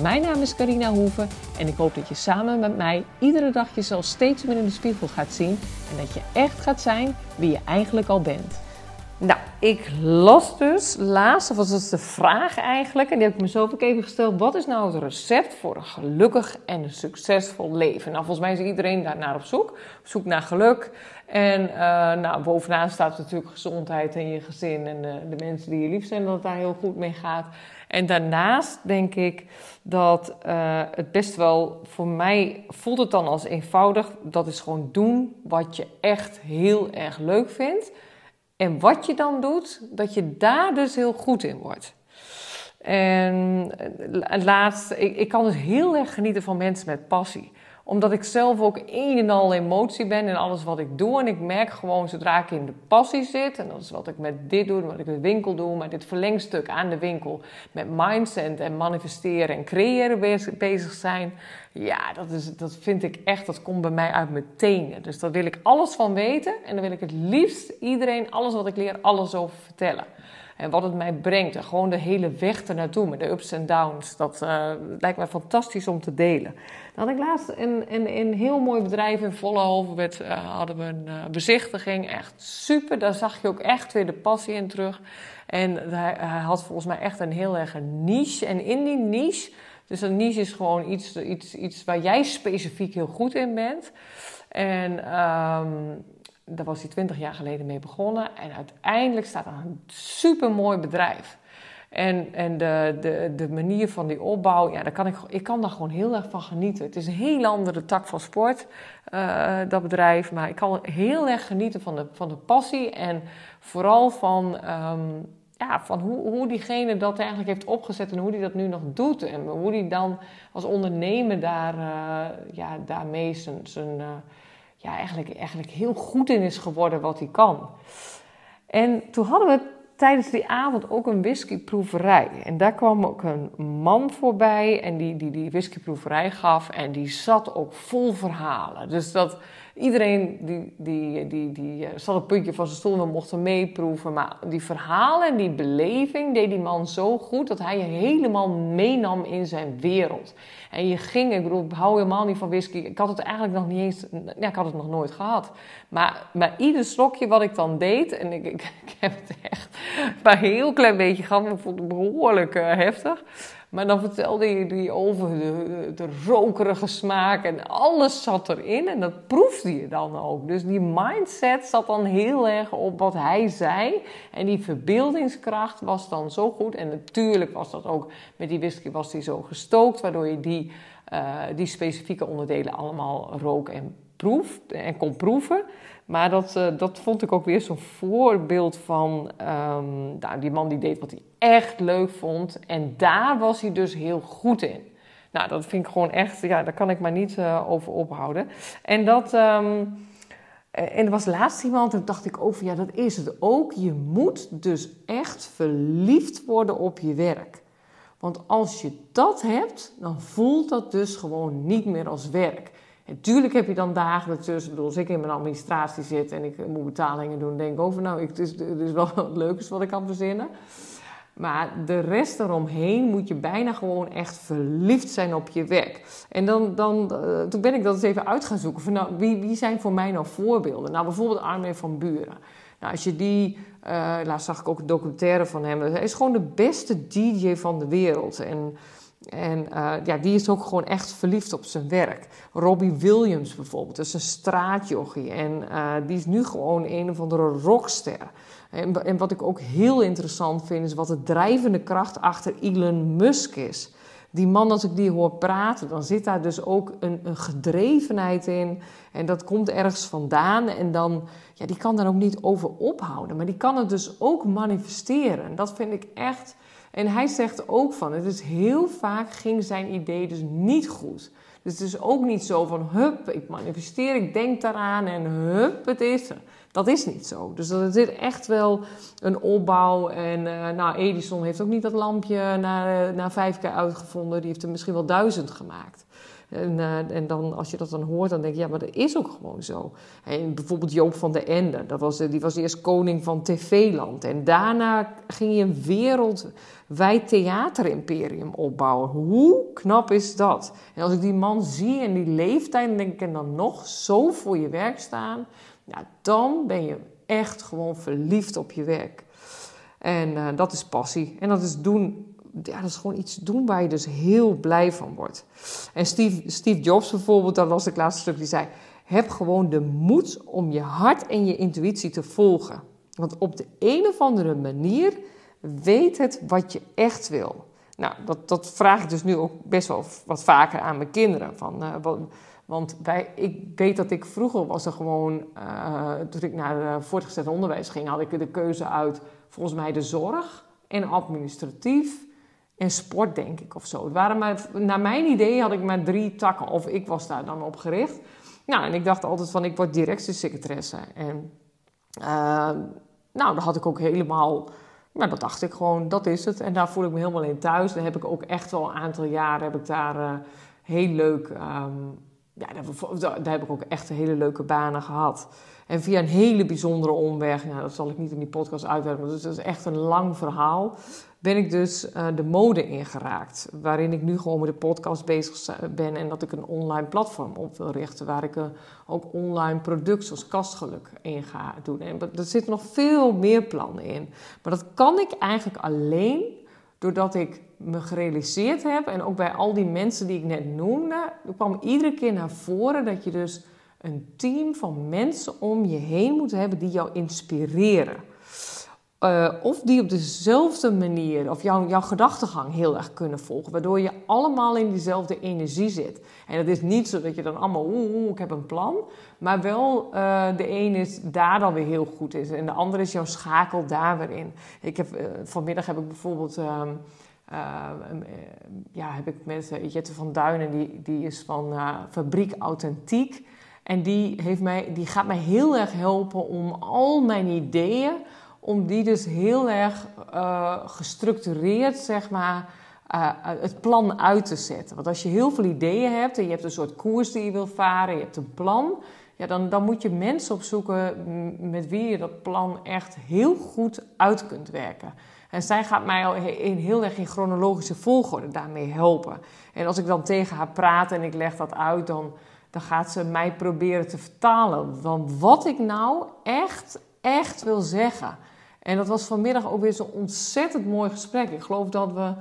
Mijn naam is Carina Hoeven en ik hoop dat je samen met mij iedere dag jezelf steeds meer in de spiegel gaat zien en dat je echt gaat zijn wie je eigenlijk al bent. Nou, ik las dus laatst, of was dat de vraag eigenlijk, en die heb ik mezelf ook even gesteld: wat is nou het recept voor een gelukkig en succesvol leven? Nou, volgens mij is iedereen daar naar op zoek, op zoek naar geluk. En uh, nou, bovenaan staat natuurlijk gezondheid en je gezin en de mensen die je lief zijn, dat het daar heel goed mee gaat. En daarnaast denk ik dat uh, het best wel voor mij voelt het dan als eenvoudig. Dat is gewoon doen wat je echt heel erg leuk vindt. En wat je dan doet, dat je daar dus heel goed in wordt. En eh, laatst, ik, ik kan dus heel erg genieten van mensen met passie omdat ik zelf ook een en al emotie ben in alles wat ik doe. En ik merk gewoon zodra ik in de passie zit. En dat is wat ik met dit doe, wat ik met winkel doe. Maar dit verlengstuk aan de winkel. Met mindset en manifesteren en creëren bezig zijn. Ja, dat, is, dat vind ik echt, dat komt bij mij uit mijn tenen. Dus daar wil ik alles van weten. En dan wil ik het liefst iedereen, alles wat ik leer, alles over vertellen. En wat het mij brengt. En gewoon de hele weg ernaartoe met de ups en downs. Dat uh, lijkt mij fantastisch om te delen. Dan had ik laatst een, een, een heel mooi bedrijf in Vollenhoven. Uh, hadden we een uh, bezichtiging. Echt super. Daar zag je ook echt weer de passie in terug. En hij, had volgens mij echt een heel erg niche. En in die niche... Dus een niche is gewoon iets, iets, iets waar jij specifiek heel goed in bent. En um, daar was hij twintig jaar geleden mee begonnen. En uiteindelijk staat er een supermooi bedrijf. En, en de, de, de manier van die opbouw, ja, daar kan ik, ik kan daar gewoon heel erg van genieten. Het is een heel andere tak van sport, uh, dat bedrijf. Maar ik kan heel erg genieten van de, van de passie. En vooral van, um, ja, van hoe, hoe diegene dat eigenlijk heeft opgezet en hoe die dat nu nog doet. En hoe die dan als ondernemer daar, uh, ja, daarmee zijn... zijn uh, ja, eigenlijk, eigenlijk heel goed in is geworden wat hij kan. En toen hadden we tijdens die avond ook een whiskyproeverij. En daar kwam ook een man voorbij en die die, die whiskyproeverij gaf. En die zat ook vol verhalen. Dus dat iedereen die, die, die, die eh, zat het puntje van zijn stoel en mochten meeproeven. Maar die verhalen en die beleving deed die man zo goed dat hij je helemaal meenam in zijn wereld. En je ging, ik bedoel, hou helemaal niet van whisky. Ik had het eigenlijk nog niet eens, ja, ik had het nog nooit gehad. Maar, maar ieder slokje wat ik dan deed, en ik, ik, heb het echt maar een heel klein beetje gehad, ik vond het behoorlijk uh, heftig. Maar dan vertelde hij over de, rokerige smaak en alles zat erin. En dat proefde je dan ook. Dus die mindset zat dan heel erg op wat hij zei. En die verbeeldingskracht was dan zo goed. En natuurlijk was dat ook met die whisky was die zo gestookt. Waardoor je die, uh, die specifieke onderdelen allemaal rook en en kon proeven. Maar dat, uh, dat vond ik ook weer zo'n voorbeeld van um, die man die deed wat hij echt leuk vond. En daar was hij dus heel goed in. Nou, dat vind ik gewoon echt, ja, daar kan ik maar niet uh, over ophouden. En dat. Um, en er was laatst iemand, en dacht ik over, ja, dat is het ook. Je moet dus echt verliefd worden op je werk. Want als je dat hebt, dan voelt dat dus gewoon niet meer als werk. En tuurlijk heb je dan dagen ertussen. Ik als ik in mijn administratie zit en ik moet betalingen doen, denk ik over, nou, het is, het wel wat leukste wat ik kan verzinnen. Maar de rest eromheen moet je bijna gewoon echt verliefd zijn op je werk. En dan, dan, uh, toen ben ik dat eens even uit gaan zoeken. Van, nou, wie, wie zijn voor mij nou voorbeelden? Nou, bijvoorbeeld Armin van Buren. Nou, als je die, uh, laatst zag ik ook een documentaire van hem. Hij is gewoon de beste DJ van de wereld. En en uh, ja, die is ook gewoon echt verliefd op zijn werk. Robbie Williams bijvoorbeeld, dat is een straatjochie. En uh, die is nu gewoon een of andere rockster. En, en, wat ik ook heel interessant vind, is wat de drijvende kracht achter Elon Musk is. Die man, als ik die hoor praten, dan zit daar dus ook een, een gedrevenheid in. En dat komt ergens vandaan. En dan, ja, die kan daar ook niet over ophouden. Maar die kan het dus ook manifesteren. En dat vind ik echt En hij zegt ook van, het is heel vaak ging zijn idee dus niet goed. Dus het is ook niet zo van, hup, ik manifesteer, ik denk daaraan en hup, het is. Dat is niet zo. Dus er zit echt wel een opbouw. En uh, nou, Edison heeft ook niet dat lampje na, na vijf keer uitgevonden. Die heeft er misschien wel duizend gemaakt. En, uh, en dan, als je dat dan hoort, dan denk je, ja, maar dat is ook gewoon zo. En bijvoorbeeld Joop van der Ende, dat was, die was eerst koning van TV-land. En daarna ging hij een wereldwijd theaterimperium opbouwen. Hoe knap is dat? En als ik die man zie en die leeftijd, denk ik, en dan nog zo voor je werk staan... Dan ben je echt gewoon verliefd op je werk. En uh, dat is passie. En dat is doen ja, dat is gewoon iets doen waar je dus heel blij van wordt. En Steve, Steve Jobs bijvoorbeeld, dat was het laatste stuk, die zei: Heb gewoon de moed om je hart en je intuïtie te volgen. Want op de een of andere manier weet het wat je echt wil. Nou, dat, dat vraag ik dus nu ook best wel wat vaker aan mijn kinderen. Van, wat, want wij, ik weet dat ik vroeger was er gewoon, uh, toen ik naar voortgezet onderwijs ging, had ik de keuze uit volgens mij de zorg en administratief en sport, denk ik, of zo. Het waren maar, naar mijn idee had ik maar drie takken, of ik was daar dan op gericht. Nou, en ik dacht altijd van, ik word directiesecretaresse. En uh, nou, dat had ik ook helemaal, nou, dat dacht ik gewoon, dat is het. En daar voel ik me helemaal in thuis. Daar heb ik ook echt wel een aantal jaren, heb ik daar uh, heel leuk... Um, ja, daar, daar, heb ik ook echt hele leuke banen gehad. En via een hele bijzondere omweg, nou, dat zal ik niet in die podcast uitwerken, dus dat is echt een lang verhaal ben ik dus uh, de mode ingeraakt. Waarin ik nu gewoon met de podcast bezig ben en dat ik een online platform op wil richten. Waar ik uh, ook online producten zoals kastgeluk in ga doen. En er zitten nog veel meer plannen in. Maar dat kan ik eigenlijk alleen doordat ik me gerealiseerd heb. En ook bij al die mensen die ik net noemde. Kwam iedere keer naar voren dat je dus een team van mensen om je heen moet hebben die jou inspireren. Uh, of die op dezelfde manier, of jouw, gedachtegang heel erg kunnen volgen. Waardoor je allemaal in diezelfde energie zit. En het is niet zo dat je dan allemaal, oeh, ik heb een plan. Maar wel, uh, de een is daar dan weer heel goed in. En de andere is jouw schakel daar weer in. Ik heb, uh, vanmiddag heb ik bijvoorbeeld... Uh, ja, heb ik met Jette van Duinen, die, die is van Fabriek Authentiek. En die, heeft mij, die gaat mij heel erg helpen om al mijn ideeën om die dus heel erg uh, gestructureerd, zeg maar, uh, het plan uit te zetten. Want als je heel veel ideeën hebt en je hebt een soort koers die je wil varen, je hebt een plan, ja, dan, dan moet je mensen opzoeken met wie je dat plan echt heel goed uit kunt werken. En zij gaat mij al in, heel erg in chronologische volgorde daarmee helpen. En als ik dan tegen haar praat en ik leg dat uit, dan, dan gaat ze mij proberen te vertalen. Want wat ik nou echt, echt wil zeggen. En dat was vanmiddag ook weer zo'n ontzettend mooi gesprek. Ik geloof dat we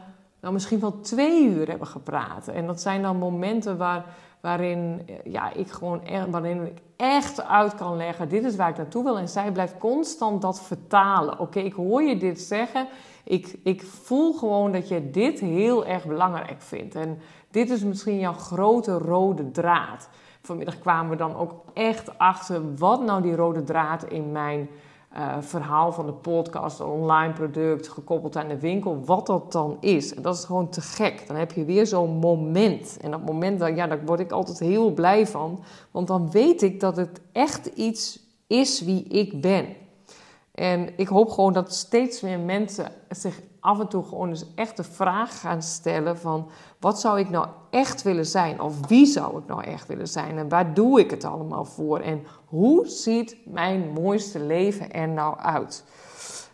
nou, misschien wel twee uur hebben gepraat. En dat zijn dan momenten waar, waarin, ja, ik gewoon echt, waarin ik echt uit kan leggen: dit is waar ik naartoe wil. En zij blijft constant dat vertalen. Oké, ik hoor je dit zeggen. Ik, ik voel gewoon dat je dit heel erg belangrijk vindt. En dit is misschien jouw grote rode draad. Vanmiddag kwamen we dan ook echt achter wat nou die rode draad in mijn uh, verhaal van de podcast, online product gekoppeld aan de winkel, wat dat dan is. En dat is gewoon te gek. Dan heb je weer zo'n moment. En dat moment, dan, ja, daar word ik altijd heel blij van. Want dan weet ik dat het echt iets is wie ik ben. En ik hoop gewoon dat steeds meer mensen zich af en toe gewoon eens echt de vraag gaan stellen van... wat zou ik nou echt willen zijn? Of wie zou ik nou echt willen zijn? En waar doe ik het allemaal voor? En hoe ziet mijn mooiste leven er nou uit?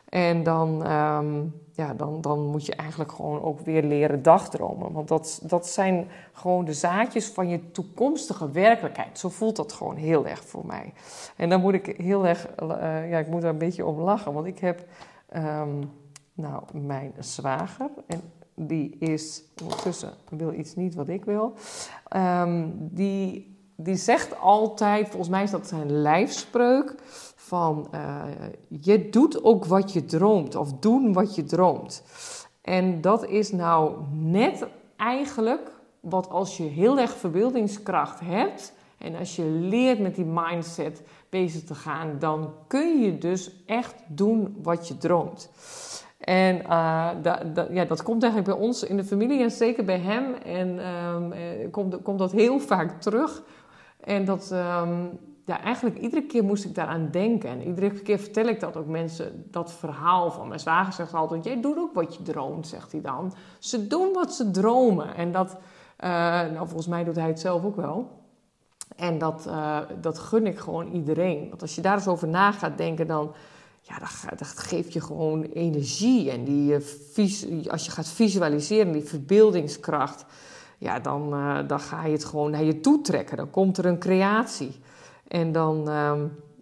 En dan, ehm, ja, dan, dan moet je eigenlijk gewoon ook weer leren dagdromen. Want dat, dat zijn gewoon de zaadjes van je toekomstige werkelijkheid. Zo voelt dat gewoon heel erg voor mij. En dan moet ik heel erg, uh, ja, ik moet er een beetje om lachen. Want ik heb, um, nou, mijn zwager. En die is, ondertussen wil iets niet wat ik wil. Um, die die zegt altijd, volgens mij is dat zijn lijfspreuk, van uh, je doet ook wat je droomt of doen wat je droomt. En dat is nou net eigenlijk wat als je heel erg verbeeldingskracht hebt en als je leert met die mindset bezig te gaan, dan kun je dus echt doen wat je droomt. En uh, ja, dat komt eigenlijk bij ons in de familie en zeker bij hem. En um, komt, komt dat heel vaak terug. En dat, um, ja, eigenlijk iedere keer moest ik daaraan denken. En iedere keer vertel ik dat ook mensen, dat verhaal van mijn zwager zegt altijd... Jij doet ook wat je droomt, zegt hij dan. Ze doen wat ze dromen. En dat, uh, nou volgens mij doet hij het zelf ook wel. En dat, uh, dat gun ik gewoon iedereen. Want als je daar eens over na gaat denken, dan ja, dat, dat geeft je gewoon energie. En die, uh, als je gaat visualiseren, die verbeeldingskracht, ja, dan, uh, dan ga je het gewoon naar je toe trekken. Dan komt er een creatie. En dan, uh,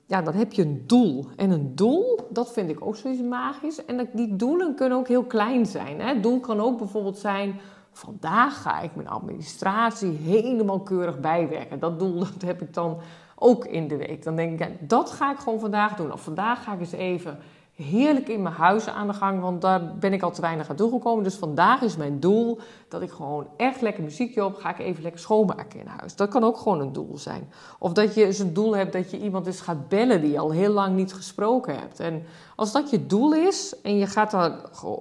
ja, dan heb je een doel. En een doel, dat vind ik ook zoiets magisch. En die doelen kunnen ook heel klein zijn. Het doel kan ook bijvoorbeeld zijn vandaag ga ik mijn administratie helemaal keurig bijwerken. Dat doel dat heb ik dan ook in de week. Dan denk ik, ja, dat ga ik gewoon vandaag doen. Of vandaag ga ik eens even heerlijk in mijn huis aan de gang, want daar ben ik al te weinig aan toegekomen. Dus vandaag is mijn doel dat ik gewoon echt lekker muziekje op ga ik even lekker schoonmaken in huis. Dat kan ook gewoon een doel zijn. Of dat je eens een doel hebt dat je iemand eens gaat bellen die je al heel lang niet gesproken hebt. En als dat je doel is en je gaat daar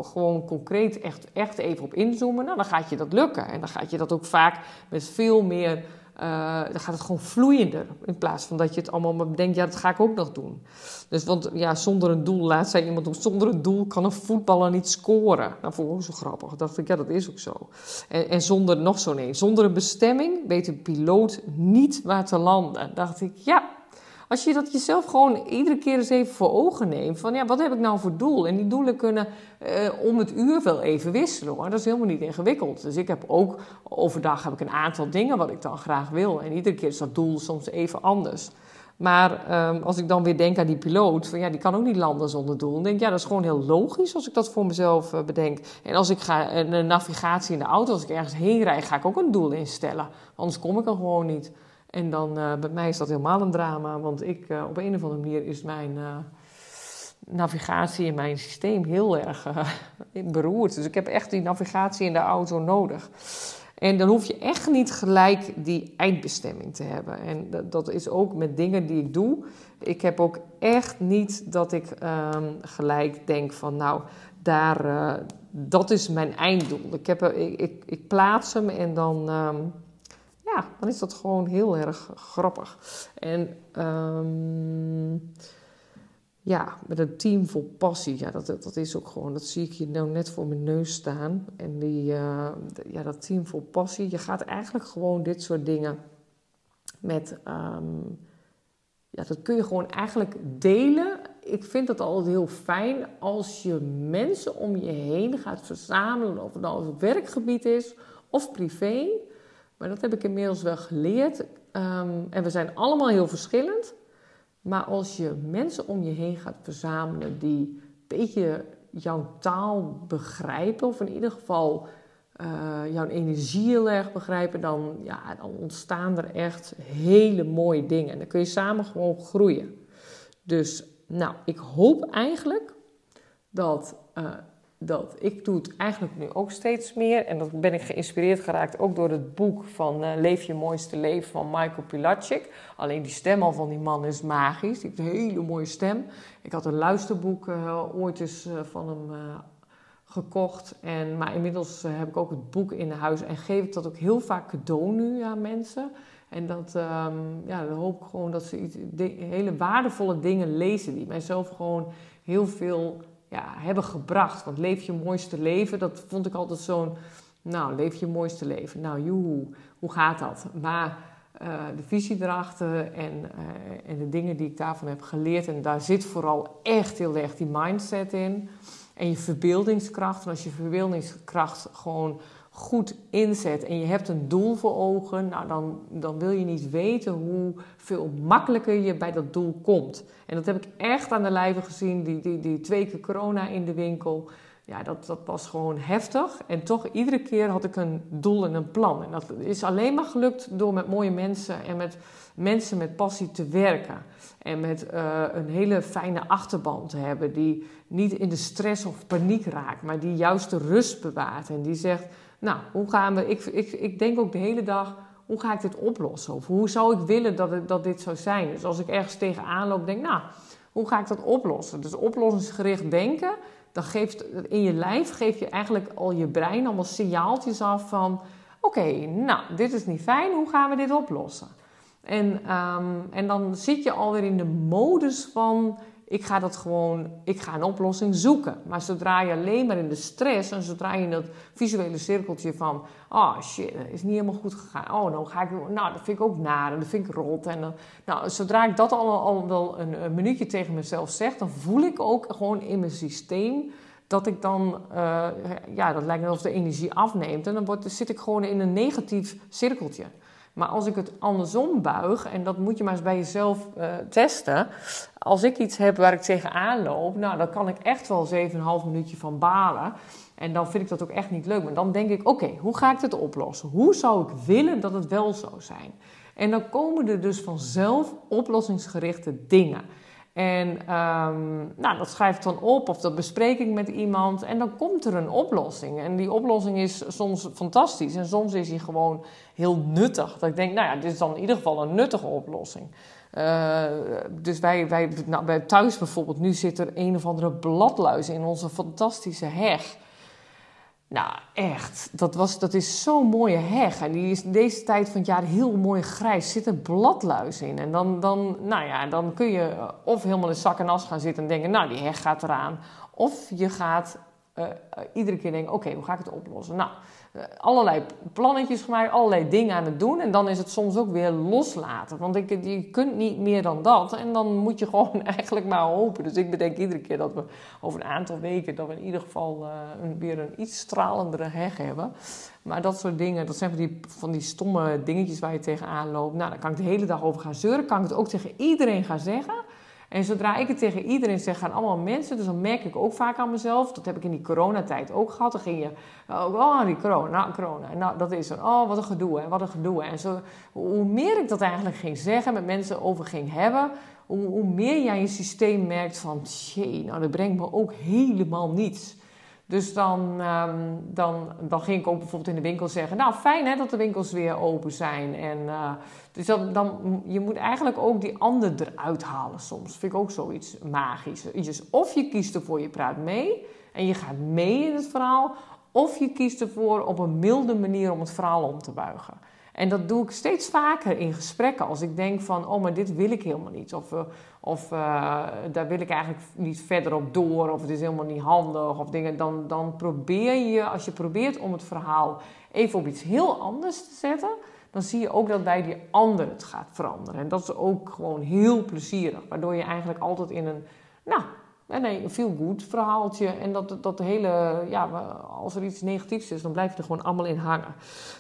gewoon concreet echt, echt even op inzoomen, nou, dan gaat je dat lukken. En dan gaat je dat ook vaak met veel meer uh, dan gaat het gewoon vloeiender. In plaats van dat je het allemaal maar bedenkt, ja, dat ga ik ook nog doen. Dus want ja, zonder een doel, laat zei iemand, zonder een doel kan een voetballer niet scoren. Dat vond ik ook zo grappig. Dan dacht ik, ja, dat is ook zo. En, en zonder, nog zo'n een, zonder een bestemming weet een piloot niet waar te landen. dacht ik, ja, als je dat jezelf gewoon iedere keer eens even voor ogen neemt. Van ja, wat heb ik nou voor doel? En die doelen kunnen uh, om het uur wel even wisselen hoor. Dat is helemaal niet ingewikkeld. Dus ik heb ook overdag heb ik een aantal dingen wat ik dan graag wil. En iedere keer is dat doel soms even anders. Maar um, als ik dan weer denk aan die piloot, van ja, die kan ook niet landen zonder doel. Dan denk ik, ja, dat is gewoon heel logisch als ik dat voor mezelf uh, bedenk. En als ik ga, een navigatie in de auto, als ik ergens heen rijd, ga ik ook een doel instellen. Anders kom ik er gewoon niet. En dan, uh, bij mij is dat helemaal een drama, want ik, uh, op een of andere manier is mijn uh, navigatie in mijn systeem heel erg beroerd. Dus ik heb echt die navigatie in de auto nodig. En dan hoef je echt niet gelijk die eindbestemming te hebben. En dat, dat is ook met dingen die ik doe. Ik heb ook echt niet dat ik um, gelijk denk van, nou, daar, dat is mijn einddoel. Ik, heb, ik, ik, ik plaats hem en dan. Ja, dan is dat gewoon heel erg grappig. En um, ja, met een team vol passie, ja, dat, dat is ook gewoon, dat zie ik hier nou net voor mijn neus staan. En die, uh, ja, dat team vol passie, je gaat eigenlijk gewoon dit soort dingen met, um, ja, dat kun je gewoon eigenlijk delen. Ik vind dat altijd heel fijn als je mensen om je heen gaat verzamelen, of het nou op werkgebied is of privé dat heb ik inmiddels wel geleerd. Um, en we zijn allemaal heel verschillend. Maar als je mensen om je heen gaat verzamelen die een beetje jouw taal begrijpen, of in ieder geval uh, jouw energie heel erg begrijpen, dan, ja, dan ontstaan er echt hele mooie dingen. En dan kun je samen gewoon groeien. Dus nou, ik hoop eigenlijk dat uh, dat ik doe het eigenlijk nu ook steeds meer. En dat ben ik geïnspireerd geraakt ook door het boek van uh, Leef je mooiste leven van Michael Pilatschik. Alleen die stem al van die man is magisch. Die heeft een hele mooie stem. Ik had een luisterboek uh, ooit eens uh, van hem gekocht. En, maar inmiddels heb ik ook het boek in huis en geef ik dat ook heel vaak cadeau nu aan mensen. En dat, um, ja, dan hoop ik gewoon dat ze iets, hele waardevolle dingen lezen die mijzelf gewoon heel veel ja, hebben gebracht. Want leef je mooiste leven, dat vond ik altijd zo'n... Nou, leef je mooiste leven. Nou, joe, hoe gaat dat? Maar uh, de visie erachter en, uh, en de dingen die ik daarvan heb geleerd... en daar zit vooral echt heel erg die mindset in... En je verbeeldingskracht. En als je verbeeldingskracht gewoon goed inzet en je hebt een doel voor ogen, nou dan, dan wil je niet weten hoeveel makkelijker je bij dat doel komt. En dat heb ik echt aan de lijve gezien, die, die, die twee keer corona in de winkel. Ja, dat, dat was gewoon heftig. En toch, iedere keer had ik een doel en een plan. En dat is alleen maar gelukt door met mooie mensen en met mensen met passie te werken. En met uh, een hele fijne achterban te hebben, die niet in de stress of paniek raakt, maar die juist de rust bewaart. En die zegt, nou, hoe gaan we... Ik, ik, ik denk ook de hele dag, hoe ga ik dit oplossen? Of hoe zou ik willen dat, het, dat dit zou zijn? Dus als ik ergens tegenaan loop, denk nou, hoe ga ik dat oplossen? Dus oplossingsgericht denken, dan geeft in je lijf geef je eigenlijk al je brein allemaal signaaltjes af van oké, nou, dit is niet fijn, hoe gaan we dit oplossen? En, ehm, en dan zit je alweer in de modus van ik ga dat gewoon, ik ga een oplossing zoeken. Maar zodra je alleen maar in de stress en zodra je in dat visuele cirkeltje van, oh shit, dat is niet helemaal goed gegaan. Oh, nou ga ik, nou dat vind ik ook naar en dat vind ik rot. En dan, nou, zodra ik dat al, al wel een, minuutje tegen mezelf zeg, dan voel ik ook gewoon in mijn systeem dat ik dan, uh, ja, dat lijkt alsof de energie afneemt. En dan wordt, zit ik gewoon in een negatief cirkeltje. Maar als ik het andersom buig, en dat moet je maar eens bij jezelf uh, testen. Als ik iets heb waar ik tegenaan loop, nou, dan kan ik echt wel 7,5 minuutje van balen. En dan vind ik dat ook echt niet leuk. Maar dan denk ik, oké, hoe ga ik dit oplossen? Hoe zou ik willen dat het wel zou zijn? En dan komen er dus vanzelf oplossingsgerichte dingen. En um, nou, dat schrijf ik dan op of dat bespreek ik met iemand en dan komt er een oplossing. En die oplossing is soms fantastisch en soms is die gewoon heel nuttig. Dat ik denk, nou ja, dit is dan in ieder geval een nuttige oplossing. Uh, dus wij, wij nou, bij thuis bijvoorbeeld, nu zit er een of andere bladluis in onze fantastische heg. Nou, echt. Dat, was, dat is zo'n mooie heg. En die is deze tijd van het jaar heel mooi grijs. Zit een bladluis in. En dan, dan, nou ja, dan kun je of helemaal in zak en as gaan zitten en denken... nou, die heg gaat eraan. Of je gaat uh, iedere keer denken, oké, hoe ga ik het oplossen? Nou, allerlei plannetjes gemaakt, allerlei dingen aan het doen. En dan is het soms ook weer loslaten. Want ik, je kunt niet meer dan dat. En dan moet je gewoon eigenlijk maar hopen. Dus ik bedenk iedere keer dat we over een aantal weken... dat we in ieder geval een, weer een iets stralendere heg hebben. Maar dat soort dingen, dat zijn van die, van die stomme dingetjes waar je tegenaan loopt. Nou, daar kan ik de hele dag over gaan zeuren. Kan ik het ook tegen iedereen gaan zeggen... En zodra ik het tegen iedereen zeg, gaan allemaal mensen. Dus dan merk ik ook vaak aan mezelf. Dat heb ik in die coronatijd ook gehad. Dan ging je, oh, oh die corona, corona. Nou, dat is er. Oh, wat een gedoe, hè, wat een gedoe. En zo, hoe meer ik dat eigenlijk ging zeggen, met mensen over ging hebben... Hoe, hoe meer aan je systeem merkt van, nou, dat brengt me ook helemaal niets. Dus dan, um, dan, dan ging ik ook bijvoorbeeld in de winkel zeggen: Nou, fijn hè, dat de winkels weer open zijn. En, uh, dus dan, je moet eigenlijk ook die ander eruit halen soms. Vind ik ook zoiets magisch. Dus of je kiest ervoor, je praat mee en je gaat mee in het verhaal. Of je kiest ervoor op een milde manier om het verhaal om te buigen. En dat doe ik steeds vaker in gesprekken. Als ik denk van, oh, maar dit wil ik helemaal niet. Of, uh, of uh, daar wil ik eigenlijk niet verder op door. Of het is helemaal niet handig. Of dingen. Dan, dan probeer je, als je probeert om het verhaal even op iets heel anders te zetten. Dan zie je ook dat bij die ander het gaat veranderen. En dat is ook gewoon heel plezierig. Waardoor je eigenlijk altijd in een, nou, nee, een feel good verhaaltje. En dat, dat hele, ja, als er iets negatiefs is, dan blijf je er gewoon allemaal in hangen.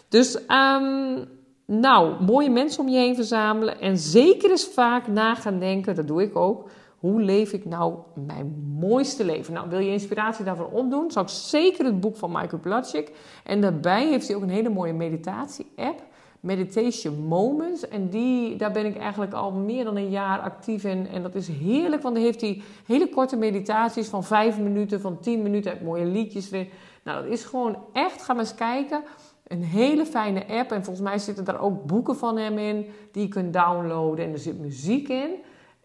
Dus, um, nou, mooie mensen om je heen verzamelen. En zeker eens vaak na gaan denken, dat doe ik ook. Hoe leef ik nou mijn mooiste leven? Nou, wil je inspiratie daarvoor opdoen? Zou ik zeker het boek van Michael Platschik. En daarbij heeft hij ook een hele mooie meditatie-app. Meditation Moments. En die, daar ben ik eigenlijk al meer dan een jaar actief in. En dat is heerlijk, want dan heeft hij hele korte meditaties van vijf minuten, van tien minuten. Hij mooie liedjes weer. Nou, dat is gewoon echt, ga maar eens kijken. Een hele fijne app. En volgens mij zitten daar ook boeken van hem in die je kunt downloaden. En er zit muziek in.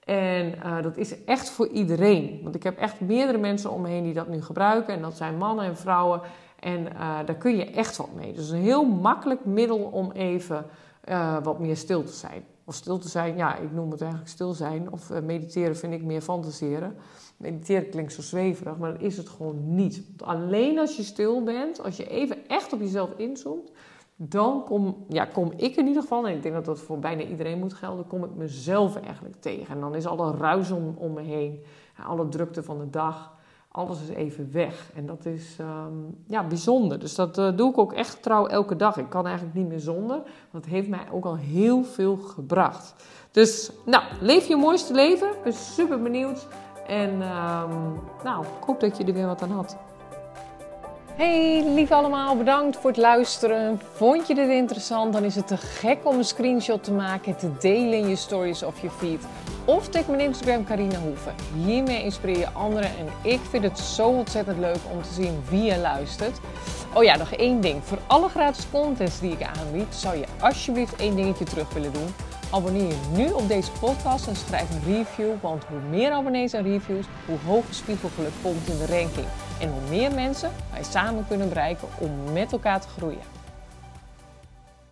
En uh, dat is echt voor iedereen. Want ik heb echt meerdere mensen om me heen die dat nu gebruiken. En dat zijn mannen en vrouwen. En uh, daar kun je echt wat mee. Dus een heel makkelijk middel om even uh, wat meer stil te zijn. Of stil te zijn, ja, ik noem het eigenlijk stil zijn. Of uh, mediteren vind ik meer fantaseren. Mediteren klinkt zo zweverig, maar dat is het gewoon niet. Want alleen als je stil bent, als je even echt op jezelf inzoomt, dan kom, ja, kom ik in ieder geval, en ik denk dat dat voor bijna iedereen moet gelden, kom ik mezelf eigenlijk tegen. En dan is alle ruis om, om me heen, alle drukte van de dag, alles is even weg. En dat is um, ja, bijzonder. Dus dat uh, doe ik ook echt trouw elke dag. Ik kan eigenlijk niet meer zonder. Want het heeft mij ook al heel veel gebracht. Dus nou, leef je mooiste leven. Ik ben super benieuwd. En um, nou, ik hoop dat je er weer wat aan had. Hey, lief allemaal, bedankt voor het luisteren. Vond je dit interessant? Dan is het te gek om een screenshot te maken en te delen in je stories of je feed. Of tag mijn Instagram Carina Hoeven. Hiermee inspireer je anderen en ik vind het zo ontzettend leuk om te zien wie je luistert. Oh ja, nog één ding. Voor alle gratis contents die ik aanbied, zou je alsjeblieft één dingetje terug willen doen. Abonneer je nu op deze podcast en schrijf een review, want hoe meer abonnees en reviews, hoe hoger spiegelgeluk komt in de ranking. En hoe meer mensen wij samen kunnen bereiken om met elkaar te groeien.